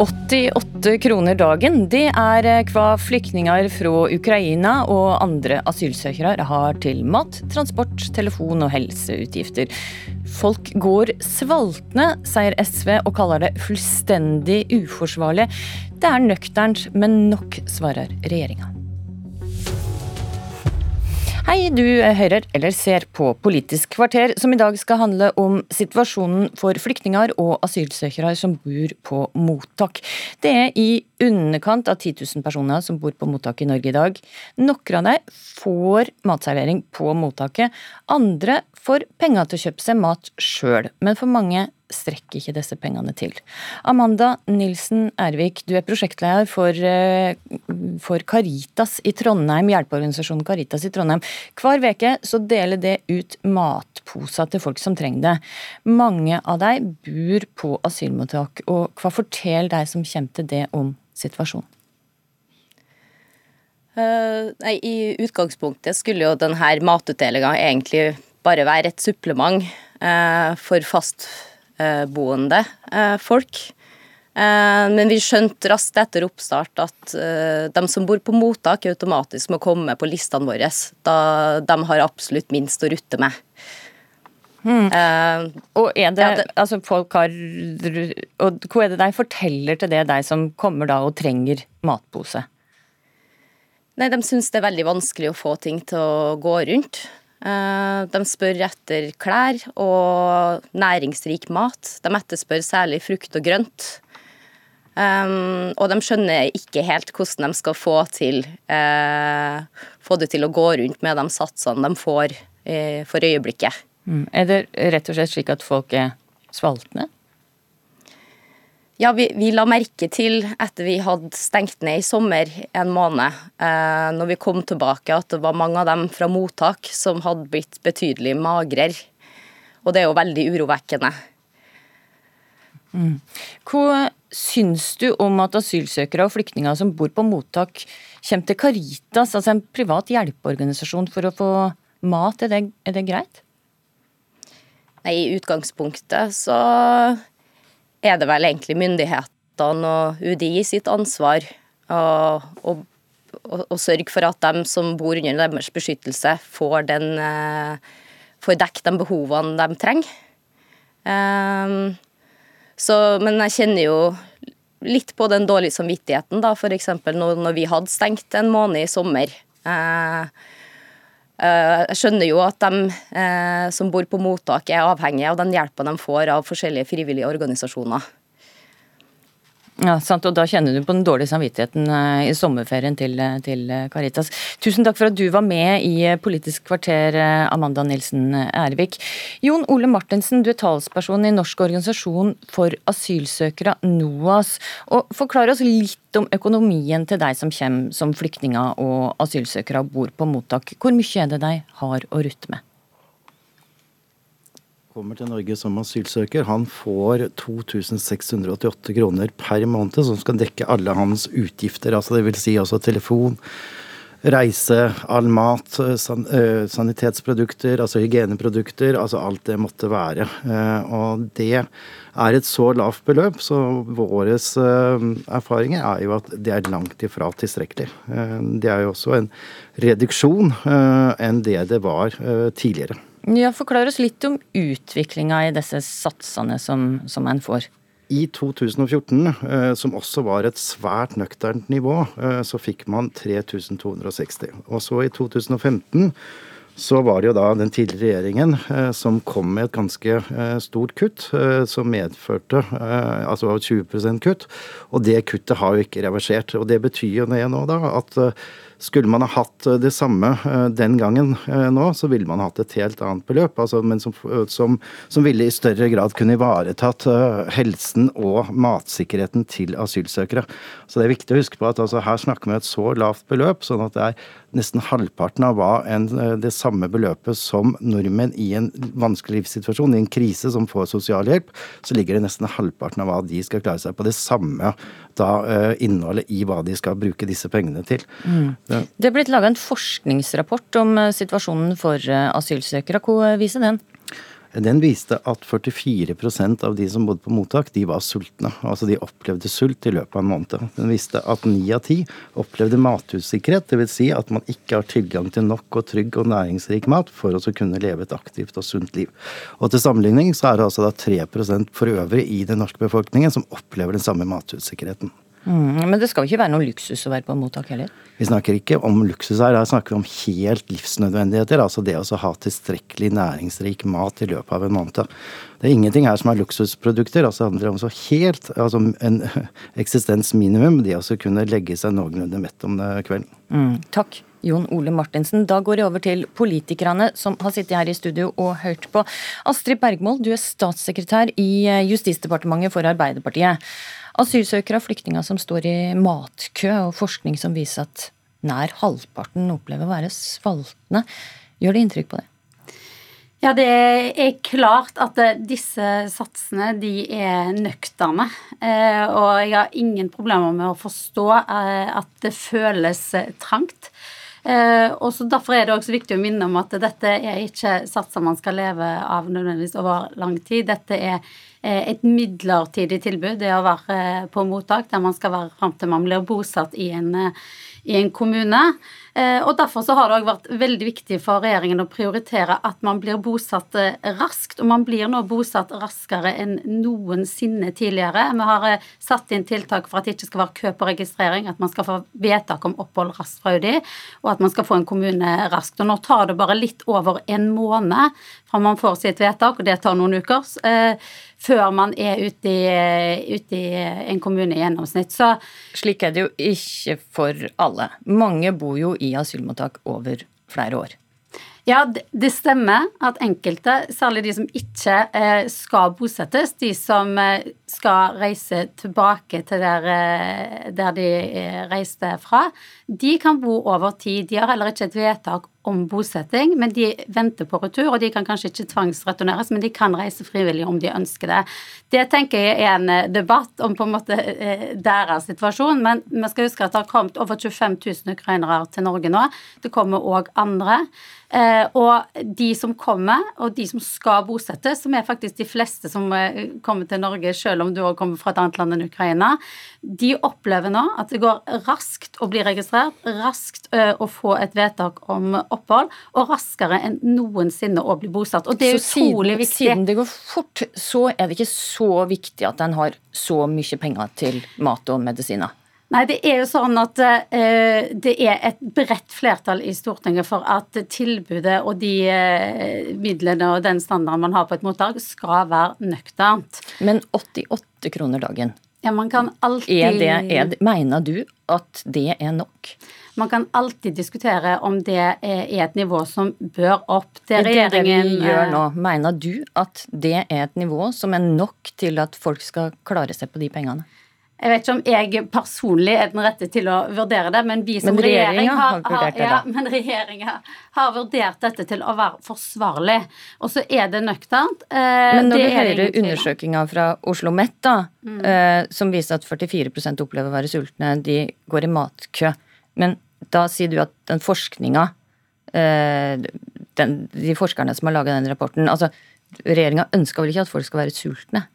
«88 kroner dagen, det er hva flyktninger fra Ukraina og andre asylsøkere har til mat, transport, telefon og helseutgifter. Folk går svaltne, sier SV og kaller det fullstendig uforsvarlig. Det er nøkternt, men nok, svarer regjeringa. Hei, du hører eller ser på Politisk kvarter, som i dag skal handle om situasjonen for flyktninger og asylsøkere som bor på mottak. Det er i underkant av 10 000 personer som bor på mottak i Norge i dag. Noen av dem får matservering på mottaket, andre får penger til å kjøpe seg mat sjøl, men for mange strekker ikke disse pengene til. Amanda Nilsen Ervik, du er prosjektleder for, eh, for Caritas i Trondheim, hjelpeorganisasjonen Caritas i Trondheim. Hver uke deler det ut matposer til folk som trenger det. Mange av dem bor på asylmottak, og hva forteller de som kommer til det om situasjonen? Uh, nei, I utgangspunktet skulle jo denne matutdelinga egentlig bare være et supplement uh, for fast boende eh, folk. Eh, men vi skjønte raskt etter oppstart at eh, de som bor på mottak, automatisk må komme på listene våre, da de har absolutt minst å rutte med. Hmm. Uh, og er det, ja, det, altså folk har og Hva er det de forteller til det, de som kommer da og trenger matpose? Nei, De syns det er veldig vanskelig å få ting til å gå rundt. Eh, de spør etter klær og næringsrik mat. De etterspør særlig frukt og grønt. Um, og de skjønner ikke helt hvordan de skal få, til, uh, få det til å gå rundt med de satsene de får uh, for øyeblikket. Mm. Er det rett og slett slik at folk er svaltne? Ja, vi, vi, la merke til etter vi hadde stengt ned i sommer en måned, eh, når vi kom tilbake, at det var mange av dem fra mottak som hadde blitt betydelig magrere. Og det er jo veldig urovekkende. Mm. Hva syns du om at asylsøkere og flyktninger som bor på mottak, kommer til Caritas, altså en privat hjelpeorganisasjon, for å få mat? Er det, er det greit? Nei, I utgangspunktet så er det vel egentlig myndighetene og UDI sitt ansvar å, sørge for at de som bor under deres beskyttelse, får, den, eh, får dekket de behovene de trenger. Um, så, men jeg kjenner jo litt på den dårlige samvittigheten, da, f.eks. Når, når vi hadde stengt en måned i sommer. Uh, jeg skjønner jo at de uh, som bor på mottak er avhengige av den hjelpa de får av forskjellige frivillige organisasjoner. Ja, sant, og Da kjenner du på den dårlige samvittigheten eh, i sommerferien til, eh, til, eh, Caritas. Tusen takk for at du var med i Politisk kvarter, Amanda Nilsen Ervik. Jon Ole Martensen, du er talsperson i Norsk organisasjon for asylsøkere, NOAS. og Forklar oss litt om økonomien til deg som kommer som flyktninger og asylsøkere og bor på mottak. Hvor mye er det de har å rutte med? Kommer til Norge som asylsøker, han får 2688 kroner per måned, som skal dekke alle hans utgifter. altså det vil Si også telefon, reise, all mat, san, sanitetsprodukter, altså hygieneprodukter. Altså alt det måtte være. Og det er et så lavt beløp, så våre erfaringer er jo at det er langt ifra tilstrekkelig. Det er jo også en reduksjon enn det det var tidligere. Ja, Forklar oss litt om utviklinga i disse satsene som, som en får. I 2014, eh, som også var et svært nøkternt nivå, eh, så fikk man 3260. Og så i 2015 så var det jo da den tidligere regjeringen eh, som kom med et ganske stort kutt, som medførte altså 20% kutt. Og det kuttet har jo ikke reversert. Og det betyr jo nå da at skulle man ha hatt eh, det samme eh, den gangen eh, nå, så ville man hatt et helt annet beløp. Altså, men som, som, som, ville i større grad kunne ivaretatt helsen og matsikkerheten til asylsøkere. Så det er viktig å huske på at altså, her snakker vi om et så lavt beløp, sånn at det er nesten halvparten av hva en, det, samme beløpet som nordmenn i en vanskelig livssituasjon, i en krise som får sosialhjelp, så ligger det nesten halvparten av hva de skal klare seg på det samme da innholdet i hva de skal bruke disse pengene til. Mm. Det, det er blitt laga en forskningsrapport om situasjonen for asylsøkere. Hva viser den? Den viste at 44% av de som bodde på mottak, de var sultne. Altså de opplevde sult i løpet av en måned. Den viste at ni av ti opplevde matusikkerhet. Dvs. Si at man ikke har tilgang til nok og trygg og næringsrik mat for å kunne leve et aktivt og sunt liv. Og til sammenligning så er det altså da 3 for øvrig i den norske befolkningen som opplever den samme matusikkerheten. Mm, men det skal jo ikke være noe luksus å være på mottak heller? Vi snakker ikke om luksus her, her snakker vi om helt livsnødvendigheter. Altså det å ha tilstrekkelig næringsrik mat i løpet av en måned. Det er ingenting her som er luksusprodukter. altså Det handler om så helt altså en eksistensminimum. de også kunne legge seg noenlunde mett om det kvelden. Mm, takk. Jon Ole Martinsen. Da går jeg over til politikerne som har sittet her i studio og hørt på. Astrid Bergmål, du er statssekretær i Justisdepartementet for Arbeiderpartiet. Asylsøkere og flyktninger som står i matkø, og forskning som viser at nær halvparten opplever å være svaltne. Gjør det inntrykk på det? Ja, det er klart at eh, disse satsene de er nøkterne. Eh, og jeg har ingen problemer med å forstå eh, at det føles trangt. Og så Derfor er det også viktig å minne om at dette er ikke satser man skal leve av nødvendigvis over lang tid. Dette er Eh, et midlertidig tilbud, det å være eh, på mottak, der man skal være fram til man blir bosatt i en, eh, i en kommune. Eh, og Derfor så har det også vært veldig viktig for regjeringen å prioritere at man blir bosatt eh, raskt. Og man blir nå bosatt raskere enn noensinne tidligere. Vi har eh, satt inn tiltak for at det ikke skal være kø på registrering, at man skal få vedtak om opphold raskt fra UDI, og at man skal få en kommune raskt. Og Nå tar det bare litt over en måned fra man får sitt vedtak, og det tar noen uker, før man er ute i, ute i en kommune i gjennomsnitt. Så, Slik er det jo ikke for alle. Mange bor jo i asylmottak over flere år. Ja, det stemmer at enkelte, særlig de som ikke eh, skal bosettes, de som eh, skal reise tilbake til der, eh, der de reiste fra, de kan bo over tid. De har heller ikke et vedtak om bosetting, men de venter på retur, og de kan kanskje ikke tvangsreturneres, men de kan reise frivillig om de ønsker det. Det tenker jeg er en debatt om på en måte deres situasjon, men vi skal huske at det har kommet over 25 000 ukrainere til Norge nå. Det kommer òg andre. Eh, og de som kommer, og de som skal bosettes, som er faktisk de fleste som eh, kommer til Norge, selv om du òg kommer fra et annet land enn Ukraina, de opplever nå at det går raskt å bli registrert, raskt eh, å få et vedtak om opphold, og raskere enn noensinne å bli bosatt. Og det er så utrolig siden, viktig. Siden det går fort, så er det ikke så viktig at en har så mye penger til mat og medisiner? Nei, det er jo sånn at uh, det er et bredt flertall i Stortinget for at tilbudet og de uh, midlene og den standarden man har på et mottak, skal være nøkternt. Men 88 kroner dagen, ja, man kan alltid... Er det, er det, mener du at det er nok? Man kan alltid diskutere om det er et nivå som bør opp. Det regjeringen det vi gjør nå, Mener du at det er et nivå som er nok til at folk skal klare seg på de pengene? Jeg vet ikke om jeg personlig er den rette til å vurdere det, men vi som men regjering har, har, ja, men regjeringa har vurdert dette til å være forsvarlig. Og så er det nøkternt. Eh, men når vi hører undersøkinga fra Oslo Met, da, mm. eh, som viser at 44 opplever å være sultne, de går i matkø. Men da sier du at den forskninga eh, De forskerne som har laga den rapporten altså Regjeringa ønsker vel ikke at folk skal være sultne?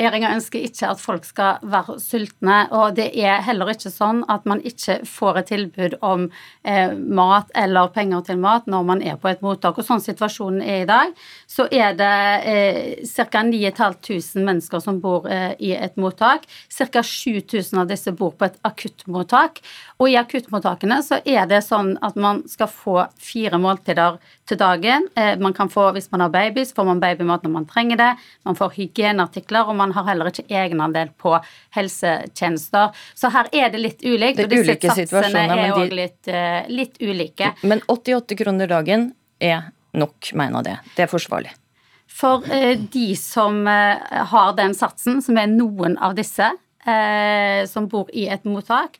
Regjeringa ønsker ikke at folk skal være sultne, og det er heller ikke sånn at man ikke får et tilbud om eh, mat eller penger til mat når man er på et mottak. Og sånn situasjonen er i dag, så er det eh, ca. 9500 mennesker som bor eh, i et mottak. Ca. 7000 av disse bor på et akuttmottak. Og i akuttmottakene så er det sånn at man skal få fire måltider til dagen. Eh, man kan få, Hvis man har baby, så får man babymat når man trenger det. Man får hygieneartikler. og man har heller ikke egenandel på helsetjenester. Så her er det litt ulikt. Det og disse satsene er òg de... litt, uh, litt ulike. Men 88 kroner dagen er nok, mener det. Det er forsvarlig. For uh, de som har den satsen, som er noen av disse som bor i et mottak,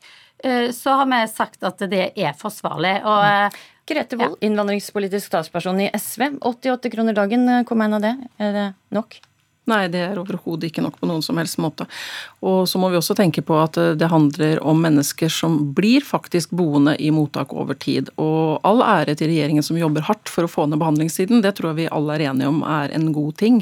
så har vi sagt at det er forsvarlig. Og Grete Wold, ja. innvandringspolitisk statsperson i SV. 88 kroner dagen, kom en av det? Er det nok? Nei, det er overhodet ikke nok på noen som helst måte. Og så må vi også tenke på at det handler om mennesker som blir faktisk boende i mottak over tid. Og all ære til regjeringen som jobber hardt for å få ned behandlingstiden, det tror jeg vi alle er enige om er en god ting.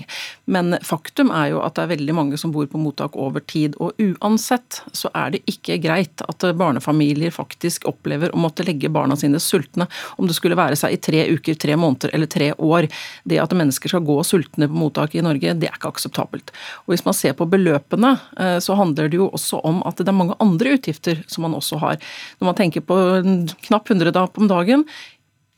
Men faktum er jo at det er veldig mange som bor på mottak over tid. Og uansett så er det ikke greit at barnefamilier faktisk opplever å måtte legge barna sine sultne, om det skulle være seg i tre uker, tre måneder eller tre år. Det at mennesker skal gå sultne på mottak i Norge, det er ikke akseptabelt. Og Hvis man ser på beløpene, eh, så handler det jo også om at det er mange andre utgifter som man også har. Når man tenker på en knapp 100 om dagen,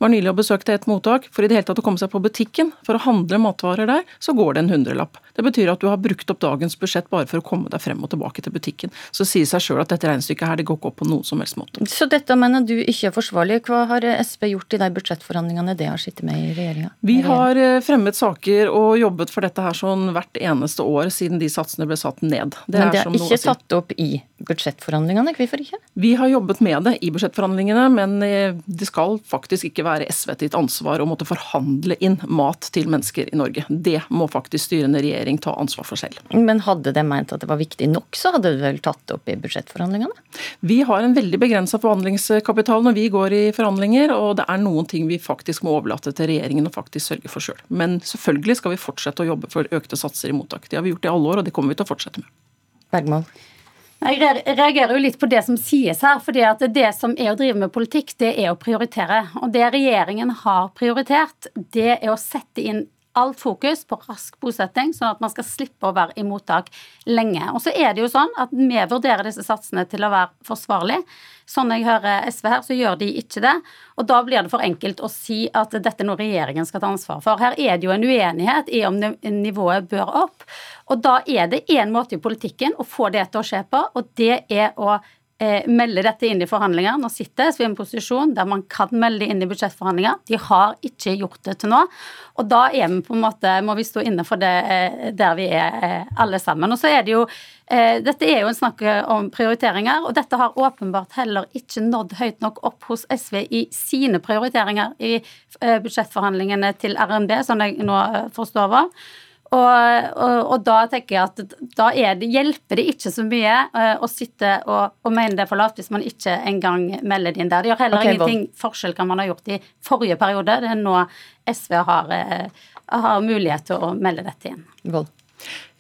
var nylig og besøkte et mottak. For i det hele tatt å komme seg på butikken for å handle matvarer der, så går det en hundrelapp. Det betyr at du har brukt opp dagens budsjett bare for å komme deg frem og tilbake til butikken. Så sier seg sjøl at dette regnestykket her det går ikke opp på noen som helst måte. Så dette mener du ikke er forsvarlig. Hva har Sp gjort i de budsjettforhandlingene det har sittet med i regjeringa? Vi har eh, fremmet saker og jobbet for dette her sånn hvert eneste år siden de satsene ble satt ned. Det men det er, er ikke tatt opp i budsjettforhandlingene, hvorfor ikke? Vi har jobbet med det i budsjettforhandlingene, men eh, det skal faktisk ikke være SV sitt ansvar å måtte forhandle inn mat til mennesker i Norge. Det må faktisk styrende regjering ta ansvar for selv. Men hadde de meint at det var viktig nok, så hadde de vel tatt det opp i budsjettforhandlingene? Vi har en veldig begrensa forhandlingskapital når vi går i forhandlinger, og det er noen ting vi faktisk må overlate til regjeringen å faktisk sørge for sjøl. Men selvfølgelig skal vi fortsette å jobbe for økte satser i mottak. Det har vi gjort i alle år, og det kommer vi til å fortsette med. Bergmål. Jeg reagerer jo litt på det som sies her. fordi at Det som er å drive med politikk, det er å prioritere. Og det regjeringen har prioritert, det er å sette inn alt fokus på rask bosetting, sånn at man skal slippe å være i mottak lenge. Og så er det jo sånn at vi vurderer disse satsene til å være forsvarlig. Sånn jeg hører SV her, så gjør de ikke det. Og da blir det for enkelt å si at dette er noe regjeringen skal ta ansvar for. Her er det jo en uenighet i om nivået bør opp. Og da er det én måte i politikken å få det til å skje på, og det er å eh, melde dette inn i forhandlinger. Nå sitter SV i en posisjon der man kan melde inn i budsjettforhandlinger. De har ikke gjort det til nå. Og da er vi på en måte, må vi stå inne for det eh, der vi er eh, alle sammen. Og så er det jo eh, Dette er jo en snakk om prioriteringer, og dette har åpenbart heller ikke nådd høyt nok opp hos SV i sine prioriteringer i eh, budsjettforhandlingene til RNB, som jeg nå eh, forstår var. Og, og, og, da tenker jeg at da det, hjelper det ikke så mye uh, å sitte og, og, mene det for lavt hvis man ikke engang melder det inn der. Det gjør heller okay, ingenting Vold. forskjell hva man har gjort i forrige periode. Det er nå SV har, uh, har mulighet til å melde dette inn. Vold.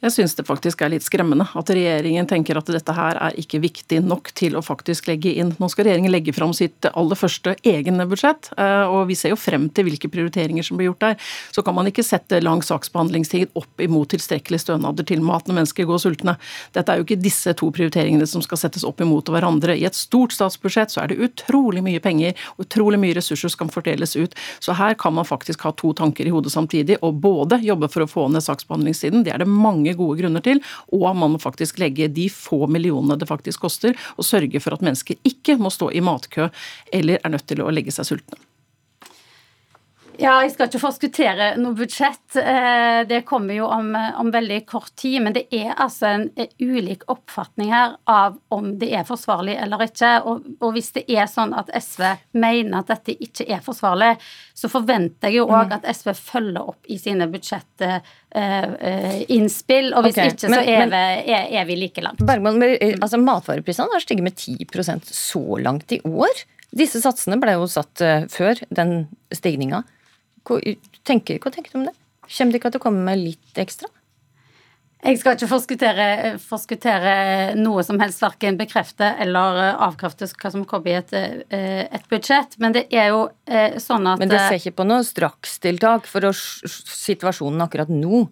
Jeg syns det faktisk er litt skremmende at regjeringen tenker at dette her er ikke viktig nok til å faktisk legge inn. Nå skal regjeringen legge fram sitt aller første egne budsjett, eh, og vi ser jo frem til hvilke prioriteringer som blir gjort der. Så kan man ikke sette lang saksbehandlingstid opp imot tilstrekkelige stønader til mat når mennesker går sultne. Dette er jo ikke disse to prioriteringene som skal settes opp imot hverandre. I et stort statsbudsjett så er det utrolig mye penger utrolig mye ressurser som kan fordeles ut. Så her kan man faktisk ha to tanker i hodet samtidig, og både jobbe for å få ned saksbehandlingstiden, det er det mange mange gode grunner til, og man må faktisk legge de få millionene det faktisk koster, og sørge for at mennesker ikke må stå i matkø eller er nødt til å legge seg sultne. Ja, jeg skal ikke forskuttere noe budsjett. Eh, det kommer jo om, om, veldig kort tid. Men det er altså en ulik oppfatning her av om det er forsvarlig eller ikke. Og, og hvis det er sånn at SV mener at dette ikke er forsvarlig, så forventer jeg jo òg mm. at SV følger opp i sine budsjettinnspill. og hvis okay, ikke, så er, vi, er, er, vi, like langt. Bergman, eh, altså Matvareprisene har stiget med 10% så langt i år. Disse satsene ble jo satt før den stigninga. Hva tenker, hva tenker, du om det? Kommer det ikke til å komme med litt ekstra? Jeg skal ikke forskuttere, forskuttere noe som helst, verken bekrefte eller avkrefte hva som kommer i et, eh, et, budsjett. Men det er jo eh, sånn at Men det ser ikke på noe strakstiltak for å, situasjonen akkurat nå?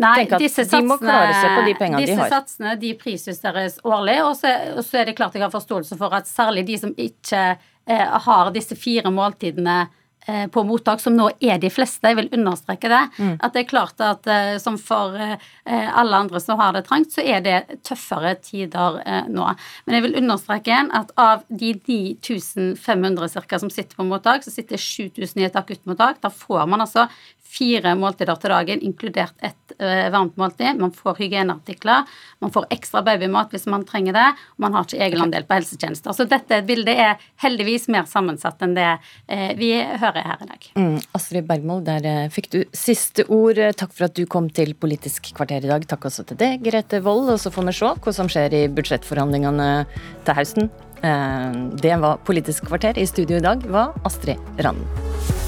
Nei, disse satsene, de disse de satsene de prisjusteres årlig. Og så, og så, er det klart jeg har forståelse for at særlig de som ikke eh, har disse fire måltidene Eh, på mottak, som nå er de fleste, jeg vil understreke det. Mm. At det er klart at uh, som for uh, alle andre som har det trangt, så er det tøffere tider nå. Men jeg vil understreke igjen at av de 9500 ca. som sitter på mottak, så sitter 7000 i et akuttmottak. Da får man altså fire måltider til dagen, inkludert et uh, varmt måltid. Man får hygieneartikler, man får ekstra babymat hvis man trenger det, og man har ikke egenandel på helsetjenester. Så dette bildet er heldigvis mer sammensatt enn det uh, vi hører her i dag. Mm, Astrid Bergmold, der uh, fikk du siste ord. Takk for at du kom til Politisk kvarter i dag. Takk også til deg, Grete Wold. Og så får vi se hva som skjer i budsjettforhandlingene til høsten. Det var Politisk kvarter. I studio i dag var Astrid Randen.